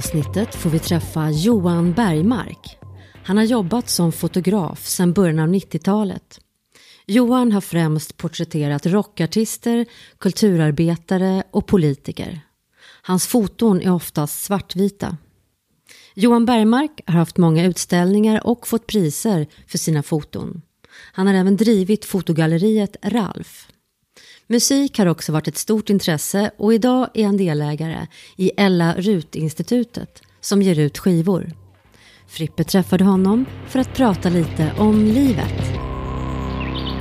avsnittet får vi träffa Johan Bergmark. Han har jobbat som fotograf sedan början av 90-talet. Johan har främst porträtterat rockartister, kulturarbetare och politiker. Hans foton är oftast svartvita. Johan Bergmark har haft många utställningar och fått priser för sina foton. Han har även drivit fotogalleriet Ralf. Musik har också varit ett stort intresse och idag är han delägare i Ella Rut-institutet som ger ut skivor. Frippe träffade honom för att prata lite om livet.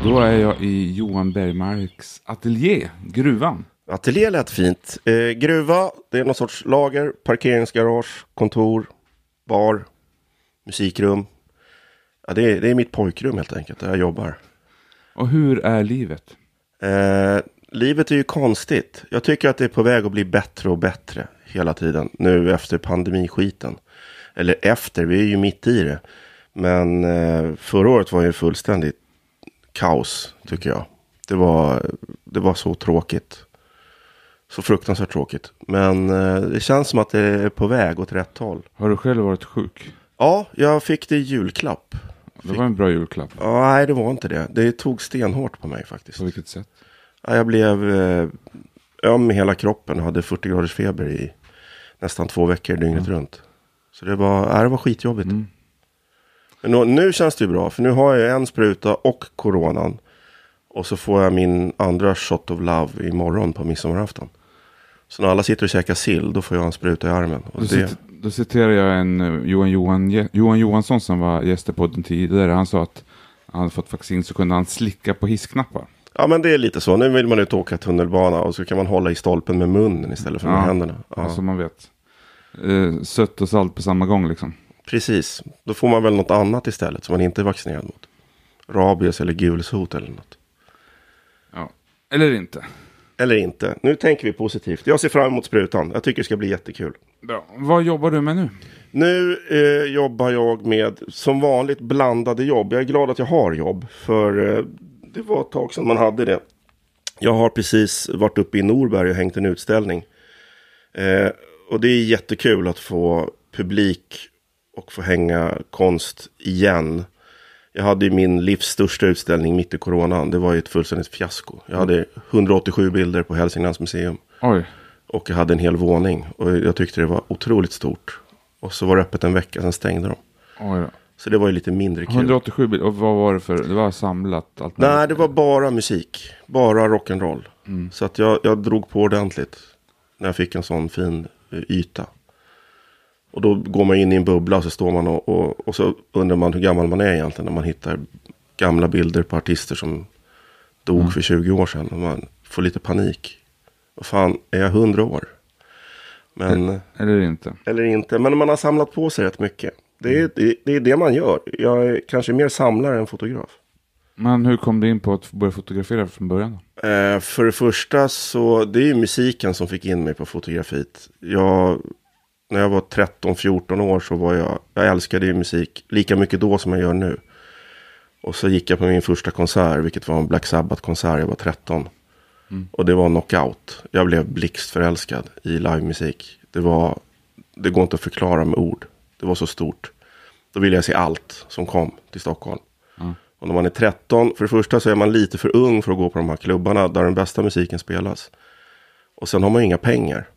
Då är jag i Johan Bergmarks ateljé, Gruvan. Ateljé lät fint. Eh, gruva, det är någon sorts lager, parkeringsgarage, kontor, bar, musikrum. Ja, det, är, det är mitt pojkrum helt enkelt, där jag jobbar. Och hur är livet? Eh, livet är ju konstigt. Jag tycker att det är på väg att bli bättre och bättre hela tiden. Nu efter pandemiskiten. Eller efter, vi är ju mitt i det. Men eh, förra året var ju fullständigt kaos, tycker jag. Det var, det var så tråkigt. Så fruktansvärt tråkigt. Men eh, det känns som att det är på väg åt rätt håll. Har du själv varit sjuk? Ja, jag fick det i julklapp. Det var en bra julklapp. Ja, nej, det var inte det. Det tog stenhårt på mig faktiskt. På vilket sätt? Ja, jag blev eh, öm i hela kroppen och hade 40 graders feber i nästan två veckor dygnet runt. Så det var, ja, det var skitjobbigt. Mm. Men nu, nu känns det ju bra, för nu har jag en spruta och coronan. Och så får jag min andra shot of love imorgon på midsommarafton. Så när alla sitter och käkar sill, då får jag en spruta i armen. Och Då, det, cit- då citerar jag en eh, Johan, Johan, Johan Johansson som var gäst på den tidigare. Han sa att han hade fått vaccin så kunde han slicka på hissknappar. ja, men det är lite så. Nu vill man ut och åka tunnelbana och så kan man hålla i stolpen med munnen istället för med Ja, händerna. Ja, Alltså man vet. Eh, sött och salt på samma gång liksom. Precis. Då får man väl något annat istället som man inte är vaccinerad mot. Rabies eller gulsot eller något. Ja. Eller inte. Eller inte. Nu tänker vi positivt. Jag ser fram emot sprutan. Jag tycker det ska bli jättekul. Bra. Vad jobbar du med nu? Nu eh, jobbar jag med som vanligt blandade jobb. Jag är glad att jag har jobb. För eh, det var ett tag sedan man hade det. Jag har precis varit uppe i Norberg och hängt en utställning. Eh, och det är jättekul att få publik och få hänga konst igen. Jag hade ju min livs största utställning mitt i coronan. Det var ju ett fullständigt fiasko. Jag hade 187 bilder på Hälsinglands museum. Oj. Och jag hade en hel våning. Och jag tyckte det var otroligt stort. Och så var det öppet en vecka, sen stängde de. Oj då. Så det var ju lite mindre kul. 187 bilder. Och vad var det för? Det var samlat allt Nej, det var bara musik. Bara rock'n'roll. Så att jag, jag drog på ordentligt. När jag fick en sån fin eh, yta. Och då går man in i en bubbla och så står man och, och, och så undrar man hur gammal man är egentligen. När man hittar gamla bilder på artister som dog för 20 år sedan. Och man får lite panik. Vad fan, är jag 100 år? Men... Eller inte. Eller inte, men man har samlat på sig rätt mycket. Det är, det, det är det man gör. Jag är kanske mer samlare än fotograf. Men hur kom du in på att börja fotografera från början? Eh, för det första så, det är ju musiken som fick in mig på fotografiet. Jag, när jag var 13-14 år så var jag, jag älskade ju musik lika mycket då som jag gör nu. Och så gick jag på min första konsert, vilket var en Black Sabbath-konsert, jag var 13. Och det var knockout. Jag blev blixtförälskad i livemusik. Det var, det går inte att förklara med ord. Det var så stort. Då ville jag se allt som kom till Stockholm. Och när man är 13, för det första så är man lite för ung för att gå på de här klubbarna där den bästa musiken spelas. Och sen har man inga pengar.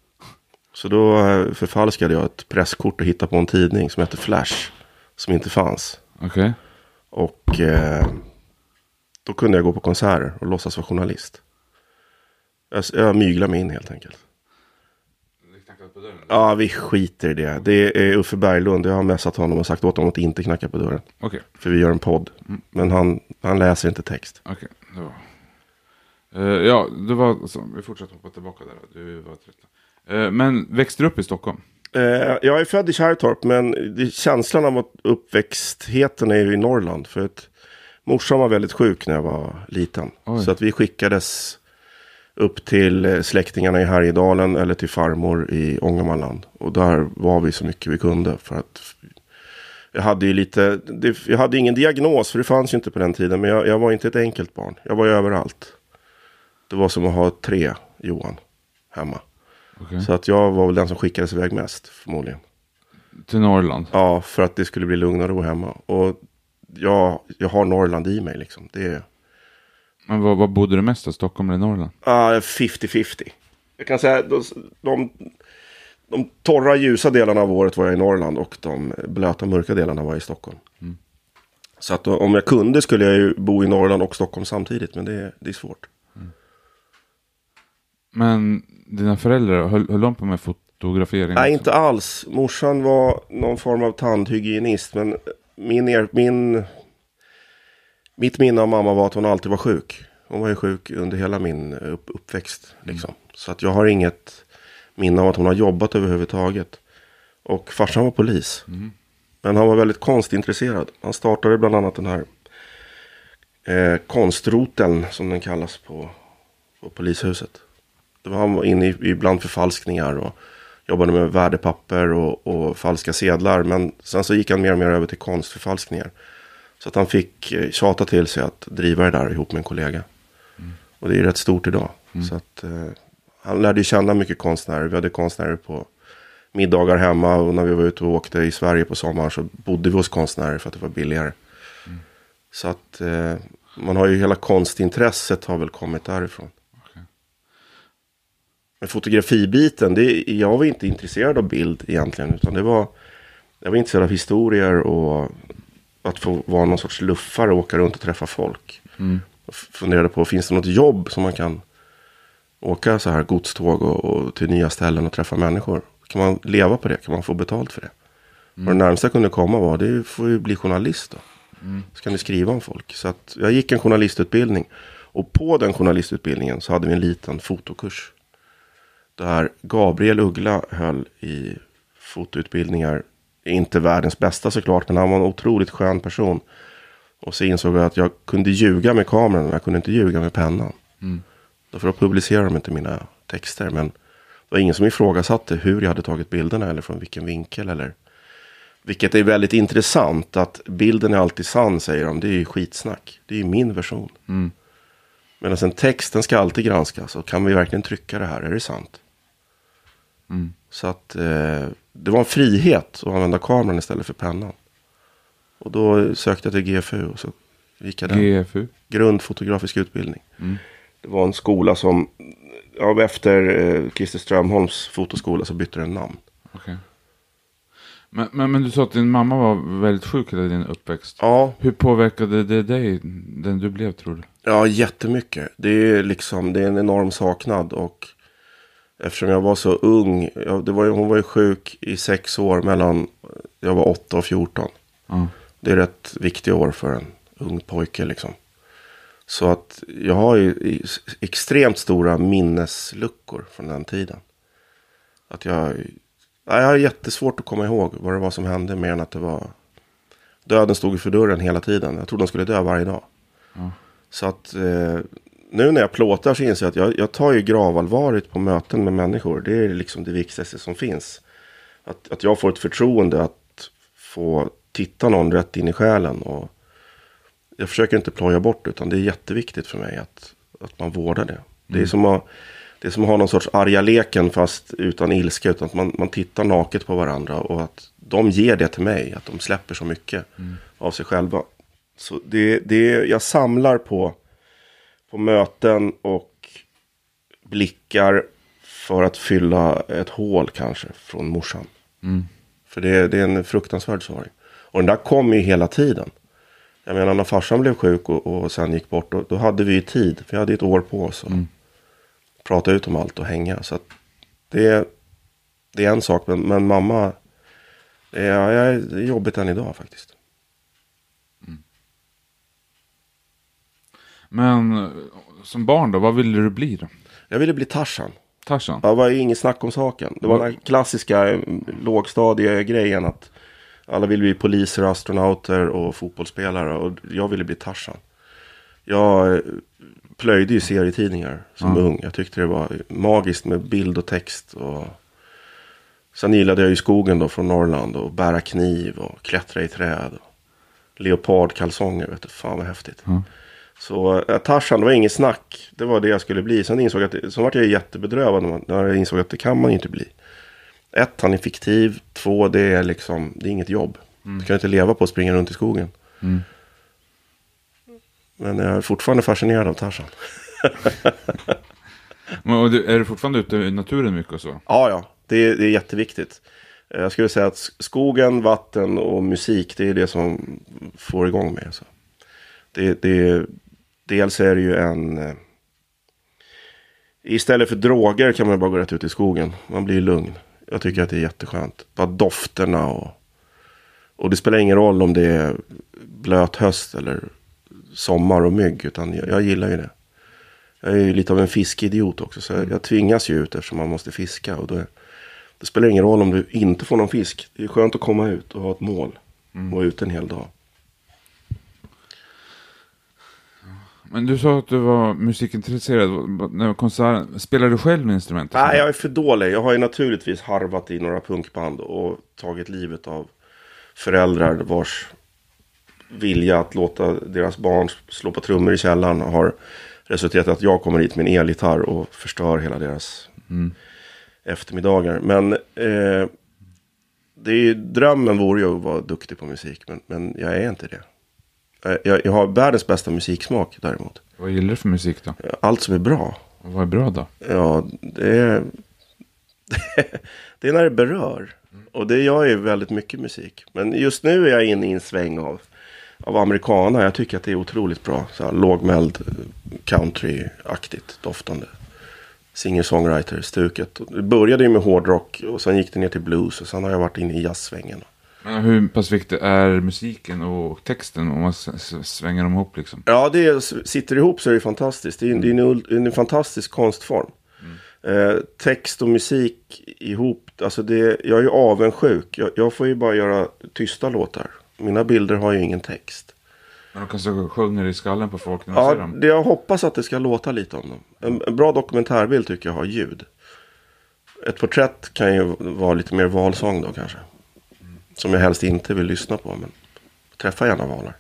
Så då eh, förfalskade jag ett presskort och hittade på en tidning som hette Flash. Som inte fanns. Okej. Och eh, då kunde jag gå på konserter och låtsas vara journalist. Jag, jag myglade mig in helt enkelt. Ja, vi skiter i det. Det är Uffe Berglund. Jag har messat honom och sagt åt honom att inte knacka på dörren. Okej. För vi gör en podd. Men han, han läser inte text. Okej. Det var... Eh, ja, det var så. Vi fortsätter hoppa tillbaka där. Du var 13. Eh, men växte du upp i Stockholm? Eh, jag är född i Kärrtorp, men känslan av att uppväxtheten är ju i Norrland. För att morsan var väldigt sjuk när jag var liten. Oj. Så att vi skickades upp till eh, släktingarna i Härjedalen eller till farmor i Ångermanland. Och där var vi så mycket vi kunde. För att jag hade ju lite, det, jag hade ingen diagnos för det fanns ju inte på den tiden. Men jag, jag var inte ett enkelt barn. Jag var ju överallt. Det var som att ha tre Johan hemma. Okej. Så att jag var väl den som skickades iväg mest förmodligen. till Norrland. Ja, för att det skulle bli lugn och ro hemma. Och jag, jag har Norrland i mig liksom. Det är Men vad, vad bodde du mest då? Stockholm eller Norrland? ah, 50-50. Jag kan säga de, de, de torra ljusa delarna av året var jag i Norrland och de blöta mörka delarna var jag i Stockholm. Så att då, om jag kunde skulle jag ju bo i Norrland och Stockholm samtidigt. Men det, det är svårt. Men dina föräldrar, höll, höll de på med fotografering? Nej, också? inte alls. Morsan var någon form av tandhygienist. Men min, er, min, mitt minne av mamma var att hon alltid var sjuk. Hon var ju sjuk under hela min upp, uppväxt. Liksom. Så att jag har inget minne av att hon har jobbat överhuvudtaget. Och farsan var polis. Men han var väldigt konstintresserad. Han startade bland annat den här eh, konstroteln som den kallas på, på polishuset. Det var, han var inne i, i bland förfalskningar och jobbade med värdepapper och, och falska sedlar. Men sen så gick han mer och mer över till konstförfalskningar. Så att han fick eh, tjata till sig att driva det där ihop med en kollega. Och det är rätt stort idag. Så att eh, han lärde ju känna mycket konstnärer. Vi hade konstnärer på middagar hemma. Och när vi var ute och åkte i Sverige på sommaren så bodde vi hos konstnärer för att det var billigare. Så att eh, man har ju hela konstintresset har väl kommit därifrån. Men fotografibiten, det, jag var inte intresserad av bild egentligen. Utan det var, jag var intresserad av historier och att få vara någon sorts luffare och åka runt och träffa folk. F- funderade på, finns det något jobb som man kan åka så här godståg och, och till nya ställen och träffa människor? Kan man leva på det? Kan man få betalt för det? Och det närmsta jag kunde komma var, det får ju bli journalist då. Så kan du skriva om folk. Så att jag gick en journalistutbildning. Och på den journalistutbildningen så hade vi en liten fotokurs. Där Gabriel Uggla höll i fotoutbildningar. Inte världens bästa såklart, men han var en otroligt skön person. Och så insåg jag att jag kunde ljuga med kameran, men jag kunde inte ljuga med pennan. Därför då publicerade de inte mina texter. Men det var ingen som ifrågasatte hur jag hade tagit bilderna eller från vilken vinkel. Eller... Vilket är väldigt intressant att bilden är alltid sann säger de. Det är ju skitsnack. Det är ju min version. Medan en text den ska alltid granskas. Och kan vi verkligen trycka det här? Är det sant? Så att eh, det var en frihet att använda kameran istället för pennan. Och då sökte jag till GFU och så gick jag den. GFU? Grundfotografisk utbildning. Det var en skola som, ja, efter eh, Christer Strömholms fotoskola så bytte den namn. Okej. Men, men, men du sa att din mamma var väldigt sjuk hela din uppväxt. Ja, Hur påverkade det dig, den du blev tror du? Ja, jättemycket. Det är liksom, det är en enorm saknad och eftersom jag var så ung, ja, det var ju, hon var ju sjuk i sex år mellan, jag var 8 och 14. Ja. Det är rätt viktiga år för en ung pojke liksom. Så att jag har ju extremt stora minnesluckor från den tiden. Att jag, ja, jag har jättesvårt att komma ihåg vad det var som hände mer än att det var döden stod för dörren hela tiden. Jag trodde de skulle dö varje dag. Så att eh, nu när jag plåtar så inser jag att jag, jag tar ju gravallvarligt på möten med människor. Det är liksom det viktigaste som finns. Att, att jag får ett förtroende att få titta någon rätt in i själen. Och jag försöker inte ploja bort utan det är jätteviktigt för mig att, att man vårdar det. Det, är som att, det är som att ha någon sorts arga leken fast utan ilska. Utan att man, man tittar naket på varandra och att de ger det till mig. Att de släpper så mycket av sig själva. Så det, det, jag samlar på, på möten och blickar för att fylla ett hål kanske från morsan. För det, det är en fruktansvärd sorg. Och den där kom ju hela tiden. Jag menar när farsan blev sjuk och, och sen gick bort. Då, då hade vi ju tid. Vi hade ett år på oss. att Prata ut om allt och hänga. Så det, det är en sak. Men, men mamma. Det är, är jobbigt än idag faktiskt. Men eh, som barn då, vad ville du bli då? Jag ville bli Tarzan. Tarzan? Ja, Det var ju inget snack om saken. Det var den klassiska eh, lågstadiegrejen att alla ville bli poliser, astronauter och fotbollsspelare. Och jag ville bli Tarzan. Jag eh, plöjde ju serietidningar som ung. Jag tyckte det var magiskt med bild och text. Och... Sen gillade jag ju skogen då från Norrland och bära kniv och klättra i träd. Leopardkalsonger, vet du, fan vad häftigt. Så äh, Tarzan, det var inget snack. Det var det jag skulle bli. Sen insåg att, så vart jag jättebedrövad när, jag insåg att det kan man inte bli. Ett, han är fiktiv. två, det är liksom, det är inget jobb. Du kan inte leva på att springa runt i skogen. Mm. Men jag är fortfarande fascinerad av Tarzan. Är du fortfarande ute i naturen mycket och så? Ja, ja, det är, det är jätteviktigt. Eh, Jag skulle säga att skogen, vatten och musik, det är det som får igång mig. Alltså. Det, det, dels är det ju en... eh, Istället för droger kan man bara gå rätt ut i skogen. Man blir lugn. Jag tycker att det är jätteskönt. Bara dofterna och... Och det spelar ingen roll om det är blöt höst eller sommar och mygg. Utan jag, jag gillar ju det. Jag är ju lite av en fiskidiot också. Så jag, jag tvingas ju ut eftersom man måste fiska. Och då det spelar ingen roll om du inte får någon fisk. Det är skönt att komma ut och ha ett mål. Och vara ute en hel dag. Men du sa att du var musikintresserad. När konserten, spelar du själv instrument? Nej, jag är för dålig. Jag har ju naturligtvis harvat i några punkband och tagit livet av föräldrar vars vilja att låta deras barn slå på trummor i källaren har resulterat i att jag kommer hit med en elgitarr och förstör hela deras eftermiddagar. Men eh, det är ju, drömmen vore ju att vara duktig på musik, men, men jag är inte det. Eh, Jag, jag har världens bästa musiksmak däremot. Vad gillar du för musik då? Allt som är bra. Och vad är bra då? Ja, det är, det är när det berör. Och det gör ju väldigt mycket musik. Men just nu är jag inne i en sväng av, av americana. Jag tycker att det är otroligt bra. Så här lågmäld, country-aktigt doftande. Singer-songwriter-stuket. Det började ju med hårdrock och sen gick det ner till blues. Och sen har jag varit inne i jazzsvängen. Men hur pass viktig är musiken och texten om man svänger dem ihop liksom? Ja, det sitter ihop så är det fantastiskt. Det är, det är en, ul- en fantastisk konstform. Eh, text och musik ihop. Alltså det, jag är ju avundsjuk. Jag, jag får ju bara göra tysta låtar. Mina bilder har ju ingen text. Men de kanske sjunger i skallen på folk när ser Ja, dem? det, jag hoppas att det ska låta lite om dem. En, en bra dokumentärbild tycker jag har ljud. Ett porträtt kan ju vara lite mer valsång då kanske. Som jag helst inte vill lyssna på. Men träffa gärna valar.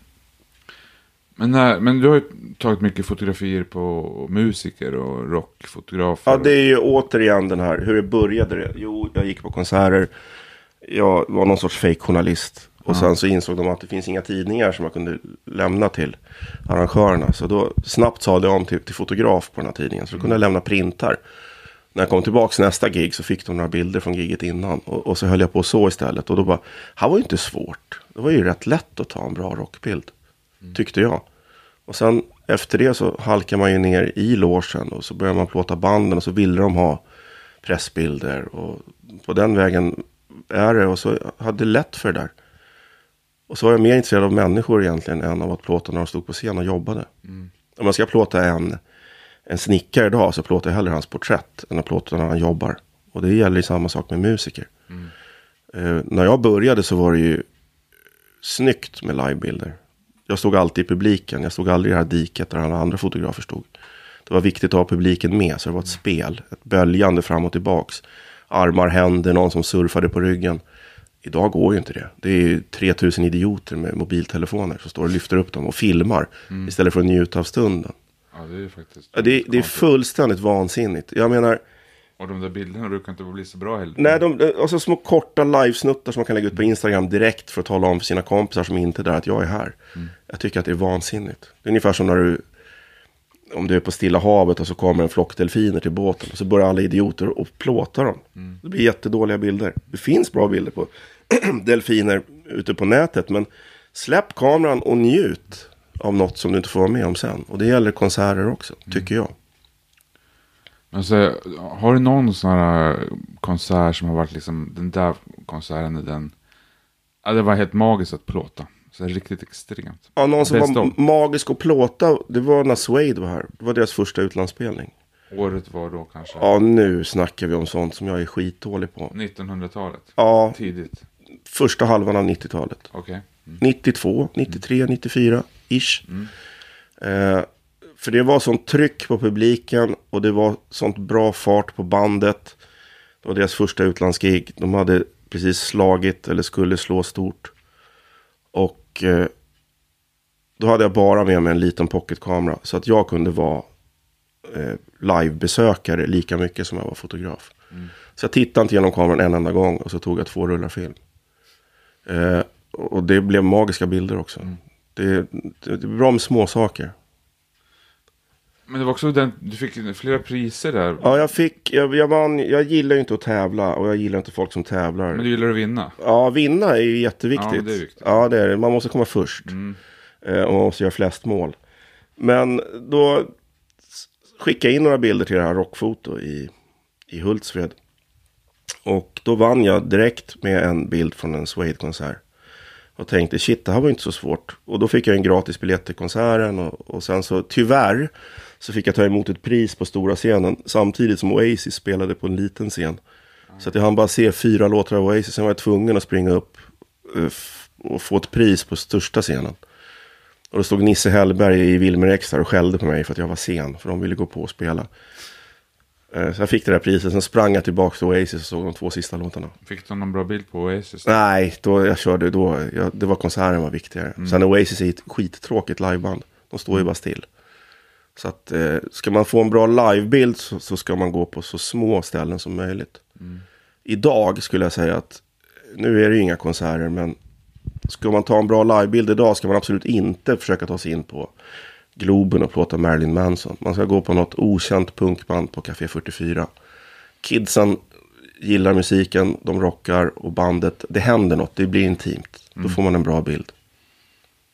Men, när, men du har ju tagit mycket fotografier på musiker och rockfotografer. Ja, det är ju återigen den här, hur det började det? Jo, jag gick på konserter. Jag var någon sorts fake-journalist. Och sen så insåg de att det finns inga tidningar som jag kunde lämna till arrangörerna. Så då snabbt sa jag om till, till fotograf på den här tidningen. Så då kunde jag lämna printar. När jag kom tillbaka nästa gig så fick de några bilder från giget innan. Och, och så höll jag på så istället. Och då bara, här var ju inte svårt. Det var ju rätt lätt att ta en bra rockbild. Tyckte jag. Och sen efter det så halkar man ju ner i logen och så börjar man plåta banden och så ville de ha pressbilder. Och på den vägen är det och så hade det lätt för det där. Och så var jag mer intresserad av människor egentligen än av att plåta när de stod på scen och jobbade. Om jag ska plåta en, en snickare idag så plåtar jag hellre hans porträtt än att plåta när han jobbar. Och det gäller ju samma sak med musiker. Eh, när jag började så var det ju snyggt med livebilder. Jag stod alltid i publiken. Jag stod aldrig i det här diket där alla andra fotografer stod. Det var viktigt att ha publiken med. Så det var ett spel. Ett böljande fram och tillbaks. Armar, händer, någon som surfade på ryggen. Idag går ju inte det. Det är ju 3000 idioter med mobiltelefoner som står och lyfter upp dem och filmar. Istället för att njuta av stunden. Ja, det är faktiskt... Ja, Det, det är fullständigt vansinnigt. Jag menar, Och de där bilderna brukar inte bli så bra heller. Nej, de, alltså små korta livesnuttar som man kan lägga ut på Instagram direkt för att tala om för sina kompisar som inte är där att jag är här. Jag tycker att det är vansinnigt. Det är ungefär som när du, om du är på Stilla havet och så kommer en flock delfiner till båten och så börjar alla idioter och plåta dem. Det blir jättedåliga bilder. Det finns bra bilder på delfiner ute på nätet, men släpp kameran och njut av något som du inte får vara med om sen. Och det gäller konserter också, tycker jag. Men så, har du någon sån här konsert som har varit liksom, den där konserten den, ja det var helt magiskt att plåta. Så riktigt extremt. Ja, någon som Bäst var of. magisk att plåta, det var när Suede var här. Det var deras första utlandsspelning. Året var då kanske Ja, nu snackar vi om sånt som jag är skitdålig på. 1900-talet. Ja, Tidigt. första halvan av 90-talet. Okej. Mm. 92, 93, 94, ish. Eh, för det var sånt tryck på publiken och det var sånt bra fart på bandet. Det var deras första utlandsgig. De hade precis slagit eller skulle slå stort. Och eh, då hade jag bara med mig en liten pocketkamera. Så att jag kunde vara eh, livebesökare lika mycket som jag var fotograf. Så Så jag tittade inte genom kameran en enda gång och så tog jag två rullar film. Eh, och det blev magiska bilder också. Det, det, det är bra med små saker. Men det var också den, du fick flera priser där. Ja, jag fick, jag, jag, vann, jag gillar ju inte att tävla och jag gillar inte folk som tävlar. Men du gillar att vinna. Ja, vinna är ju jätteviktigt. Ja, det är viktigt. Ja, det är det. Man måste komma först. Eh, och man måste göra flest mål. Men då skickade jag in några bilder till det här rockfoto i, i Hultsfred. Och då vann jag direkt med en bild från en Suede-konsert. Och tänkte shit, det här var inte så svårt. Och då fick jag en gratis biljett till konserten. Och, och sen så tyvärr så fick jag ta emot ett pris på stora scenen. Samtidigt som Oasis spelade på en liten scen. Så att jag hann bara se fyra låtar av Oasis. Sen var jag tvungen att springa upp eh, och få ett pris på största scenen. Och då stod Nisse Hellberg i Wilmer X där och skällde på mig för att jag var sen. För de ville gå på och spela. Eh, Så jag fick det där priset. Sen sprang jag tillbaka till Oasis och såg de två sista låtarna. Fick du någon bra bild på Oasis? Nej, då jag körde då. Jag, det var konserten var viktigare. Sen Oasis är ett skittråkigt liveband. De står ju bara still. Så att eh, ska man få en bra livebild så, så ska man gå på så små ställen som möjligt. Idag skulle jag säga att nu är det ju inga konserter men ska man ta en bra livebild idag ska man absolut inte försöka ta sig in på Globen och plåta Marilyn Manson. Man ska gå på något okänt punkband på Café 44. Kidsen gillar musiken, de rockar och bandet, det händer något, det blir intimt. Då får man en bra bild.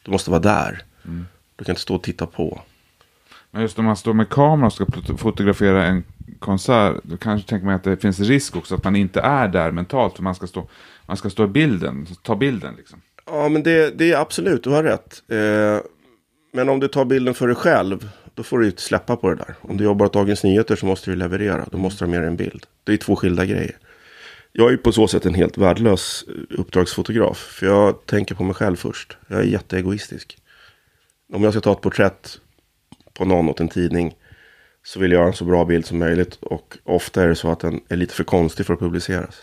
Du måste vara där. Du kan inte stå och titta på. Men just om man står med kamera och ska fotografera en konsert, då kanske tänker man att det finns risk också att man inte är där mentalt, för man ska stå, man ska stå i bilden, ta bilden liksom. Ja, men det, det är absolut, du har rätt. Eh, men om du tar bilden för dig själv, då får du ju släppa på det där. Om du jobbar åt Dagens Nyheter så måste du leverera, då måste du ha med dig en bild. Det är två skilda grejer. Jag är ju på så sätt en helt värdelös eh, uppdragsfotograf, för jag tänker på mig själv först. Jag är jätteegoistisk. Om jag ska ta ett porträtt på någon åt en tidning så vill jag ha en så bra bild som möjligt. Och ofta är det så att den är lite för konstig för att publiceras.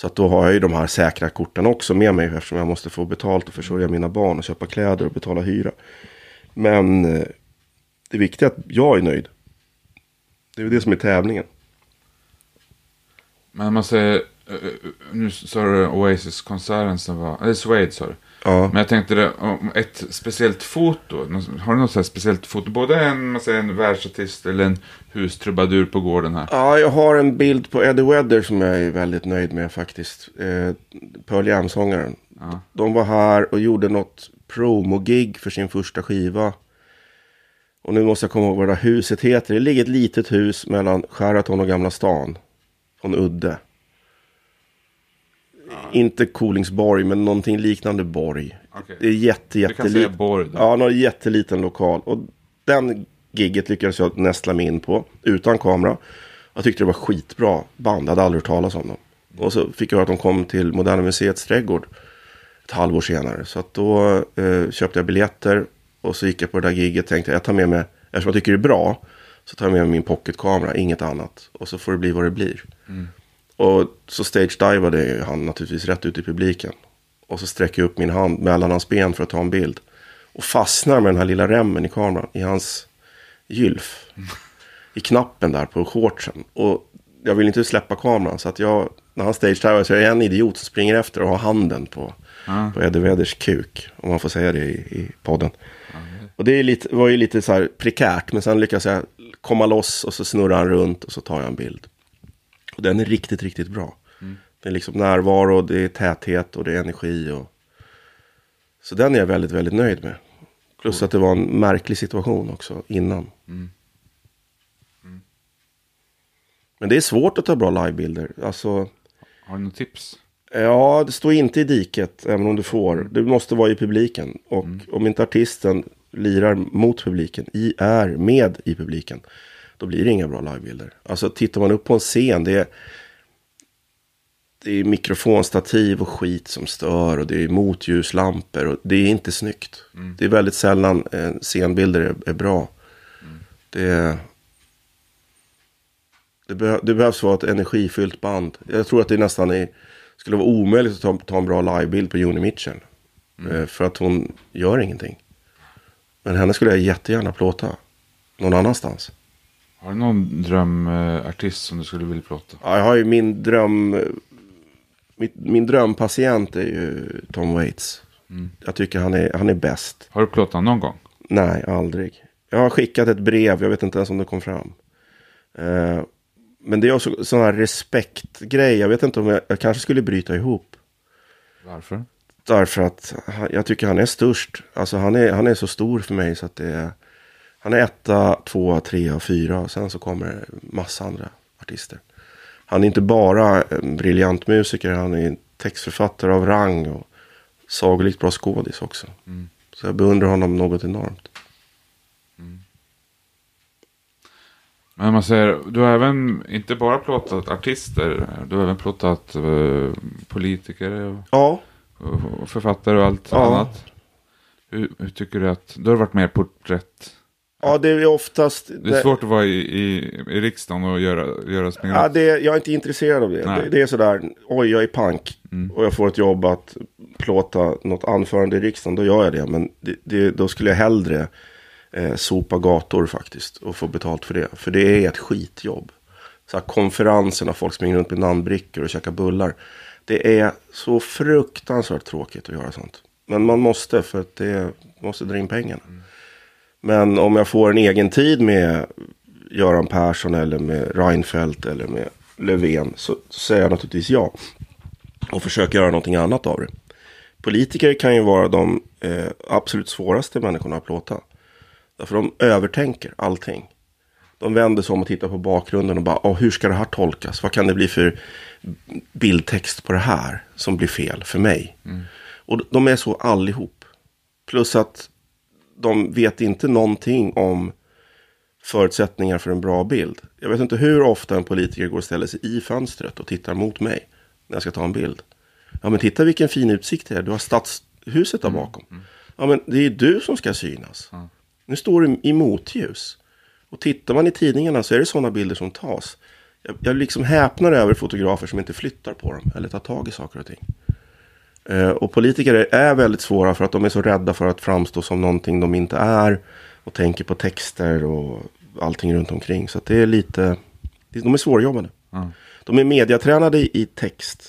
Så att då har jag ju de här säkra korten också med mig eftersom jag måste få betalt och försörja mina barn och köpa kläder och betala hyra. Men eh, det viktiga är att jag är nöjd. Det är ju det som är tävlingen. Men man säger, eh, eh, nu sa du Oasis-konserten som var, eller Suede sa du. Ja. Men jag tänkte det, om ett speciellt foto, har du något så speciellt foto? Både en, man säger, en världsartist eller en hustrubadur på gården här. Ja, jag har en bild på Eddie Vedder som jag är väldigt nöjd med faktiskt. Eh, Pearl Jam-sångaren. Ja. De var här och gjorde något promo-gig för sin första skiva. Och nu måste jag komma ihåg vad det där huset heter. Det ligger ett litet hus mellan Sheraton och Gamla stan. Från Udde. Inte Kolingsborg, men någonting liknande borg. Okej. Det är jätte, Du kan säga jätteliten. Borg då. Ja, någon jätteliten lokal. Och den gigget lyckades jag nästla mig in på utan kamera. Jag tyckte det var skitbra band, jag hade aldrig hört talas om dem. Och så fick jag höra att de kom till Moderna Museets trädgård ett halvår senare. Så att då eh, köpte jag biljetter och så gick jag på det där gigget tänkte jag, tar med mig, eftersom jag tycker det är bra, så tar jag med mig min pocketkamera, inget annat. Och så får det bli vad det blir. Och så stage-divade han naturligtvis rätt ut i publiken. Och så sträcker jag upp min hand mellan hans ben för att ta en bild. Och fastnar med den här lilla remmen i kameran i hans gylf. I knappen där på shortsen. Och jag vill inte släppa kameran. Så att jag, när han stage-divar så är jag en idiot som springer efter och har handen på, Ja. på Eddie Vedders kuk. Om man får säga det i, i podden. Och det är lite, var ju lite så här prekärt. Men sen lyckas jag komma loss och så snurrar han runt och så tar jag en bild. Och den är riktigt, riktigt bra. Det är liksom närvaro, det är täthet och det är energi. Och... Så den är jag väldigt, väldigt nöjd med. Plus att det var en märklig situation också innan. Men det är svårt att ta bra livebilder. Alltså, Har du något tips? ja, det står inte i diket, även om du får. Du måste vara i publiken. Och om inte artisten lirar mot publiken, i, är med i publiken, då blir det inga bra livebilder. Alltså, tittar man upp på en scen, det är, det är mikrofonstativ och skit som stör och det är motljuslampor och det är inte snyggt. Det är väldigt sällan eh, scenbilder är, är bra. Det, det, behö, det behövs vara ett energifyllt band. Jag tror att det nästan är, skulle vara omöjligt att ta, ta en bra livebild på Joni Mitchell. Eh, För att hon gör ingenting. Men henne skulle jag jättegärna plåta någon annanstans. Har du någon drömartist som du skulle vilja plåta? Ja, jag har ju min dröm... Min, min drömpatient är ju Tom Waits. Jag tycker han är, han är bäst. Har du plåtat någon gång? Nej, aldrig. Jag har skickat ett brev, jag vet inte ens om det kom fram. Eh, men det är också sån här respektgrej. Jag vet inte om jag, jag kanske skulle bryta ihop. Varför? Därför att jag tycker han är störst. Alltså han är, han är så stor för mig så att det är... Han är etta, tvåa, trea, fyra och sen så kommer massa andra artister. Han är inte bara en briljant musiker, han är textförfattare av rang och sagolikt bra skådis också. Så jag beundrar honom något enormt. Men man säger, du har även inte bara plåtat artister, du har även plåtat eh, politiker och, Ja, och författare och allt Ja. annat. Hur, hur tycker du att, då har varit mer porträtt. Ja det är oftast... Det är svårt att vara i, i, i riksdagen och göra, göra springa Ja, det, jag är inte intresserad av det. Det. Det är sådär, oj jag är pank Mm. och jag får ett jobb att plåta något anförande i riksdagen, då gör jag det. Men det, det, då skulle jag hellre eh, sopa gator faktiskt och få betalt för det. För det är ett skitjobb. Så här konferenser när folk springer runt med namnbrickor och käkar bullar. Det är så fruktansvärt tråkigt att göra sånt. Men man måste för att det måste dra in pengarna. Men om jag får en egen tid med Göran Persson eller med Reinfeldt eller med Löfven så, så säger jag naturligtvis ja. Och försöker göra någonting annat av det. Politiker kan ju vara de eh, absolut svåraste människorna att plåta. Därför de övertänker allting. De vänder sig om och tittar på bakgrunden och bara, "Åh, hur ska det här tolkas? Vad kan det bli för bildtext på det här som blir fel för mig? Och de är så allihop. Plus att de vet inte någonting om förutsättningar för en bra bild. Jag vet inte hur ofta en politiker går och ställer sig i fönstret och tittar mot mig när jag ska ta en bild. Ja, men titta vilken fin utsikt det är. Du har stadshuset där bakom. Ja, men det är du som ska synas. Nu står du i motljus. Och tittar man i tidningarna så är det sådana bilder som tas. Jag, jag liksom häpnar över fotografer som inte flyttar på dem eller tar tag i saker och ting. Eh, och politiker är- väldigt svåra för att de är så rädda för att framstå som någonting de inte är. Och tänker på texter och allting runt omkring. Så det är lite, de är svårjobbade. Ja. De är mediatränade i text.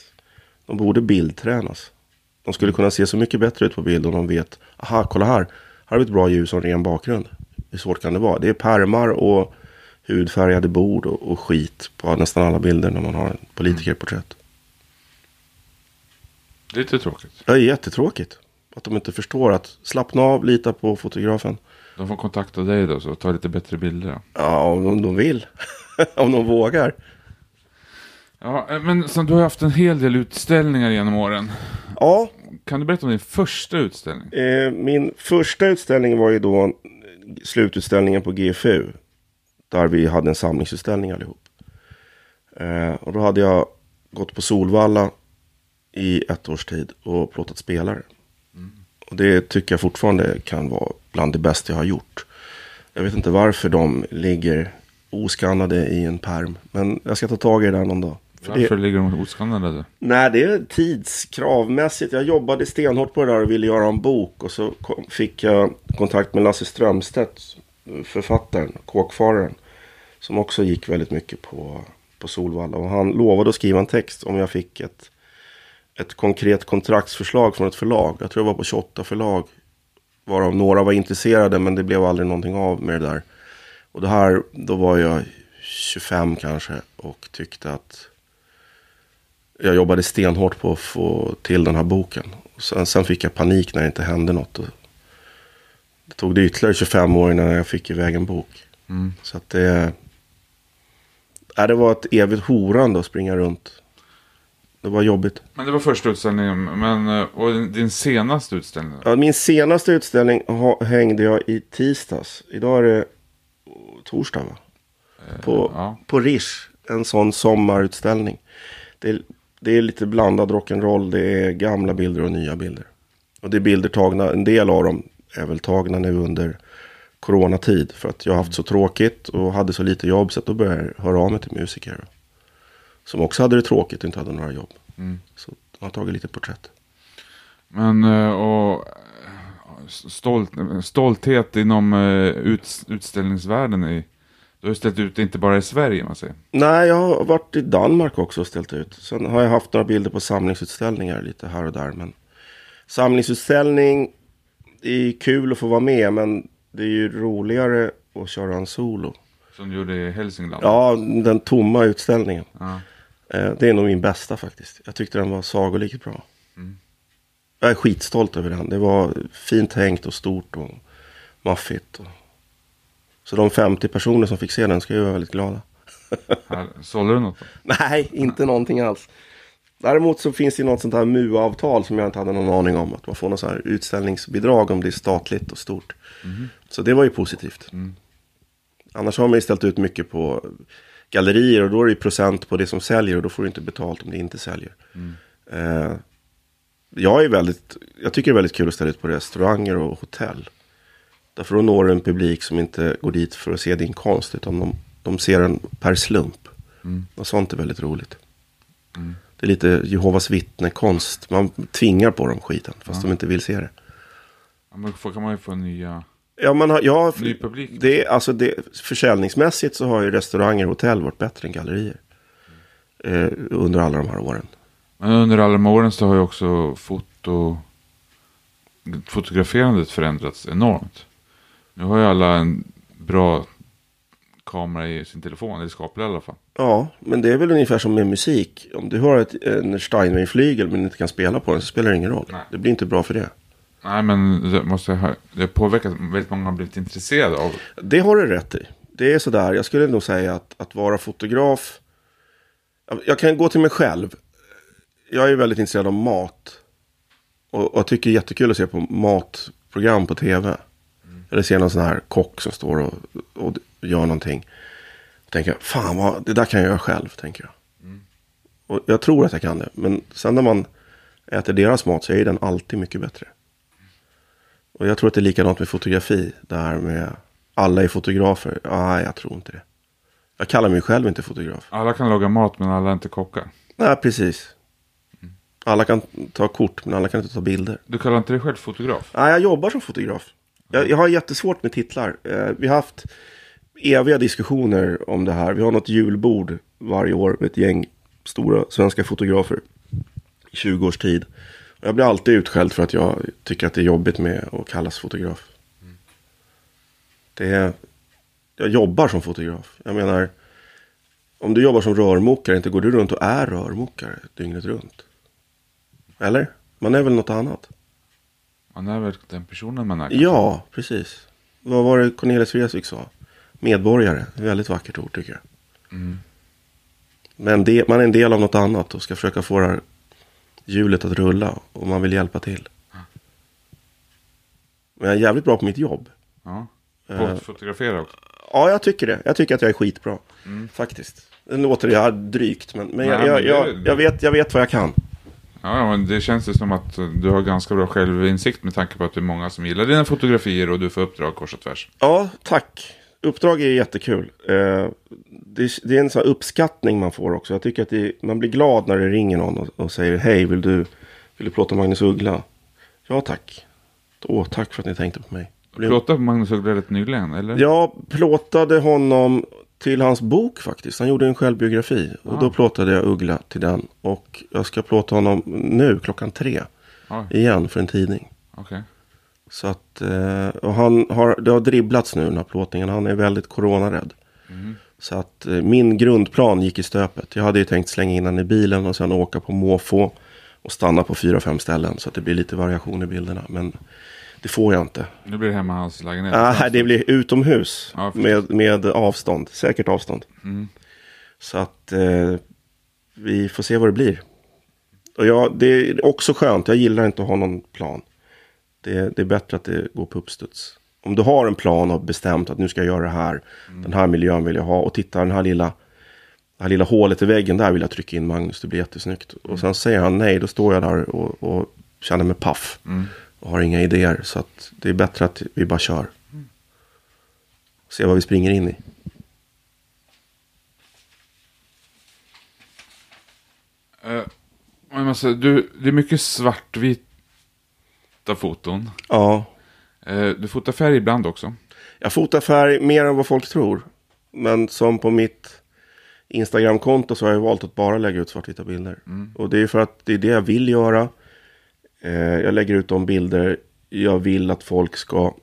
De borde bildtränas. De skulle kunna se så mycket bättre ut på bild om de vet. Aha, kolla här. Här har vi ett bra ljus och en ren bakgrund. Hur svårt kan det vara? Det är pärmar och hudfärgade bord och, och skit på nästan alla bilder när man har en politikerporträtt. Lite tråkigt. Det är jättetråkigt. Att de inte förstår att slappna av, lita på fotografen. De får kontakta dig då, så ta lite bättre bilder. Ja, om de, de vill. om de vågar. Ja, eh, men sen, du har haft en hel del utställningar genom åren. Ja, Kan du berätta om din första utställning? Eh, min första utställning var ju då slututställningen på GFU. Där vi hade en samlingsutställning allihop. Eh, och då hade jag gått på Solvalla i ett års tid och plåtat spelare. Och det tycker jag fortfarande kan vara bland det bästa jag har gjort. Jag vet inte varför de ligger oskannade i en perm. Men jag ska ta tag i det där någon dag. För det- Varför ligger de oskannade? Nej, det är tidskravmässigt. Jag jobbade stenhårt på det där och ville göra en bok. Och så kom, fick jag kontakt med Lasse Strömstedt, författaren, kåkfararen. Som också gick väldigt mycket på, på Solvalla. Och han lovade att skriva en text om jag fick ett, ett konkret kontraktsförslag från ett förlag. Jag tror jag var på 28 förlag. Varav några var intresserade men det blev aldrig någonting av med det där. Och det här, då var jag 25 kanske och tyckte att jag jobbade stenhårt på att få till den här boken. Och sen, sen fick jag panik när det inte hände något. Och det tog det ytterligare 25 år innan jag fick iväg en bok. Mm. Så att det... Ja, det var ett evigt horande att springa runt. Det var jobbigt. Men det var första utställningen. Men, eh, och din senaste utställning? Ja, min senaste utställning hängde jag i tisdags. Idag är det torsdag va? På, ja. på Rish. En sån sommarutställning. Det är, det är lite blandad rock'n'roll. Det är gamla bilder och nya bilder. Och det är bilder tagna, en del av dem är väl tagna nu under coronatid. För att jag har haft så tråkigt och hade så lite jobb. Så att då började jag höra av mig till musiker. Som också hade det tråkigt och inte hade några jobb. Mm. Så jag har tagit lite porträtt. Men eh, och eh, stolt, stolthet inom eh, ut, utställningsvärlden i Du har ju ställt ut inte bara i Sverige man säger. Nej, jag har varit i Danmark också och ställt ut. Sen har jag haft några bilder på samlingsutställningar lite här och där. Men samlingsutställning, det är kul att få vara med. Men det är ju roligare att köra en solo. Som du gjorde i Hälsingland. Ja, den tomma utställningen. Ja. Eh, Det är nog min bästa faktiskt. Jag tyckte den var sagolikt bra. Jag är skitstolt över den. Det var fint hängt och stort och maffigt. Och... Så de 50 personer som fick se den ska ju vara väldigt glada. Sålde du något då? Nej, inte någonting alls. Däremot så finns det något sånt här MU-avtal som jag inte hade någon aning om. Att man får något så här utställningsbidrag om det är statligt och stort. Så det var ju positivt. Annars har man ju ställt ut mycket på gallerier och då är det procent på det som säljer och då får du inte betalt om det inte säljer. Eh, jag, är väldigt, jag tycker det är väldigt kul att ställa ut på restauranger och hotell. Därför då når du en publik som inte går dit för att se din konst utan de, de ser den per slump. Och sånt är väldigt roligt. Det är lite Jehovas vittne-konst. Man tvingar på dem skiten fast de inte vill se det. Ja, men då kan man ju få nya... Ja, man har, ja, Ny publik. det, alltså det, försäljningsmässigt så har ju restauranger och hotell varit bättre än gallerier. Eh, under alla de här åren. Men under alla de åren så har ju också foto... fotograferandet förändrats enormt. Nu har ju alla en bra kamera i sin telefon, eller skaplig i alla fall. Ja, men det är väl ungefär som med musik. Om du har ett, en Steinway-flygel men inte kan spela på den så spelar det ingen roll. Nej. Det blir inte bra för det. Nej, men det måste ha, det påverkat. Väldigt många har blivit intresserade av. Det har du rätt i. Det är sådär, jag skulle nog säga att, att vara fotograf. Jag- Jag kan gå till mig själv. Jag är väldigt intresserad av mat. Och, och tycker det är jättekul att se på matprogram på tv. Eller se någon sån här kock som står och, och gör någonting. Och tänker, fan vad, det där kan jag göra själv, tänker jag. Och jag tror att jag kan det. Men sen när man äter deras mat så är den alltid mycket bättre. Och jag tror att det är likadant med fotografi. Det här med alla är fotografer. Nej, jag tror inte det. Jag kallar mig själv inte fotograf. Alla kan laga mat, men alla är inte kockar. Nej, precis. Alla kan ta kort, men alla kan inte ta bilder. Du kallar inte dig själv fotograf? Nej, jag jobbar som fotograf. Jag, jag har jättesvårt med titlar. Eh, vi har haft eviga diskussioner om det här. Vi har något julbord varje år med ett gäng stora svenska fotografer. I 20 års tid. Jag blir alltid utskälld för att jag tycker att det är jobbigt med att kallas fotograf. Det är, jag jobbar som fotograf. Jag menar, om du jobbar som rörmokare, inte går du runt och är rörmokare dygnet runt? Eller? Man är väl något annat? Man är väl den personen man är. Ja, precis. Vad var det Cornelis Vreeswijk sa? Medborgare. Väldigt vackert ord tycker jag. Men det, man är en del av något annat och ska försöka få det här hjulet att rulla. Och man vill hjälpa till. Men jag är jävligt bra på mitt jobb. Ja. På Eh. att fotografera också. Ja, jag tycker det. Jag tycker att jag är skitbra. Faktiskt. Det låter ja, drygt, men, men, jag, Nej, jag, men det- jag, jag, vet, jag vet vad jag kan. Ja, men det känns ju som att eh, du har ganska bra självinsikt med tanke på att det är många som gillar dina fotografier och du får uppdrag kors och tvärs. Ja, tack. Uppdrag är jättekul. Det, det är en sån uppskattning man får också. Jag tycker att det, man blir glad när det ringer någon och, och säger hej, vill du, vill du plåta Magnus Uggla? Ja, tack. Åh, tack för att ni tänkte på mig. Plåtade Magnus Uggla rätt nyligen, eller? Jag plåtade honom till hans bok faktiskt. Han gjorde en självbiografi. Och då plåtade jag Uggla till den. Och jag ska plåta honom nu klockan tre. Oj, Igen för en tidning. okej. Så att, eh, och han har, det har dribblats nu den här plåtningen. Han är väldigt coronarädd. Så att eh, min grundplan gick i stöpet. Jag hade ju tänkt slänga in den i bilen och sen åka på måfå. Och stanna på fyra, fem ställen. Så att det blir lite variation i bilderna. Men det får jag inte. Nu blir det hemma i hans lägenhet. Nej, det blir utomhus. Ja, med, med avstånd. Säkert avstånd. Mm. Så att eh, vi får se vad det blir. Och jag, det är också skönt. Jag gillar inte att ha någon plan. Det, det är bättre att det går på uppstuds. Om du har en plan och bestämt att nu ska jag göra det här. Den här miljön vill jag ha. Och titta den här lilla, det här lilla hålet i väggen. Där vill jag trycka in Magnus. Det blir jättesnyggt. Och sen säger han nej. Då står jag där och, och känner mig paff. Och har inga idéer. Så det är bättre att vi bara kör. Se vad vi springer in i. Eh, men alltså, du, det är mycket svartvita foton. Ja, du fotar färg ibland också. Jag fotar färg mer än vad folk tror. Men som på mitt Instagramkonto så har jag valt att bara lägga ut svartvita bilder. Och det är för att det är det jag vill göra. Eh, jag lägger ut de bilder jag vill att folk ska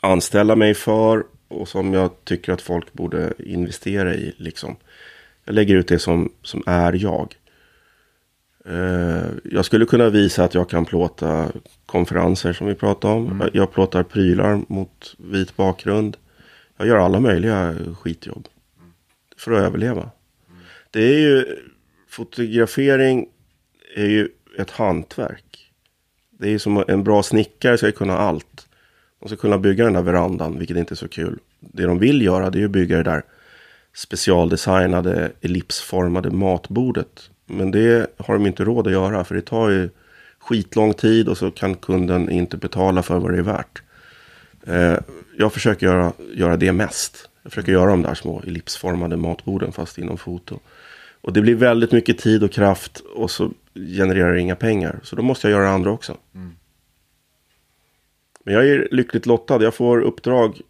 anställa mig för. Och som jag tycker att folk borde investera i. Liksom. Jag lägger ut det som, som är jag. Eh, jag skulle kunna visa att jag kan plåta konferenser som vi pratade om. Jag plåtar prylar mot vit bakgrund. Jag gör alla möjliga skitjobb. För att överleva. Det är ju, fotografering är ju ett hantverk. Det är ju som en bra snickare ska kunna allt. De ska kunna bygga den där verandan, vilket inte är så kul. Det de vill göra det är att bygga det där specialdesignade ellipsformade matbordet. Men det har de inte råd att göra för det tar ju skitlång tid och så kan kunden inte betala för vad det är värt. Eh, jag försöker göra, göra det mest. Jag försöker göra de där små ellipsformade matborden fast inom foto. Och det blir väldigt mycket tid och kraft och så genererar det inga pengar. Så då måste jag göra andra också. Men jag är lyckligt lottad. Jag får uppdrag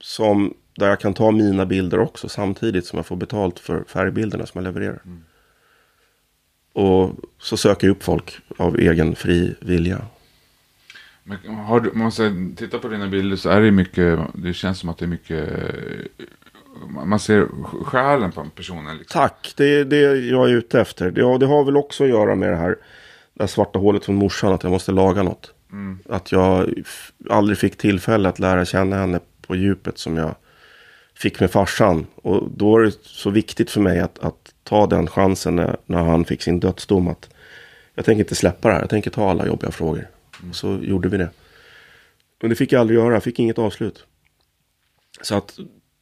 som där jag kan ta mina bilder också samtidigt som jag får betalt för färgbilderna som jag levererar. Och så söker jag upp folk av egen fri vilja. Men har du, man säger, tittar på dina bilder så är det mycket, det känns som att det är mycket, man ser själen på personen. Liksom. Tack, det är det jag är ute efter. Det, det har väl också att göra med det här, det här svarta hålet från morsan, att jag måste laga något. Att jag aldrig fick tillfälle att lära känna henne på djupet som jag fick med farsan. Och då är det så viktigt för mig att, att ta den chansen när, när han fick sin dödsdom. Att jag tänker inte släppa det här, jag tänker ta alla jobbiga frågor. Och så gjorde vi det. Men det fick jag aldrig göra, jag fick inget avslut. Så att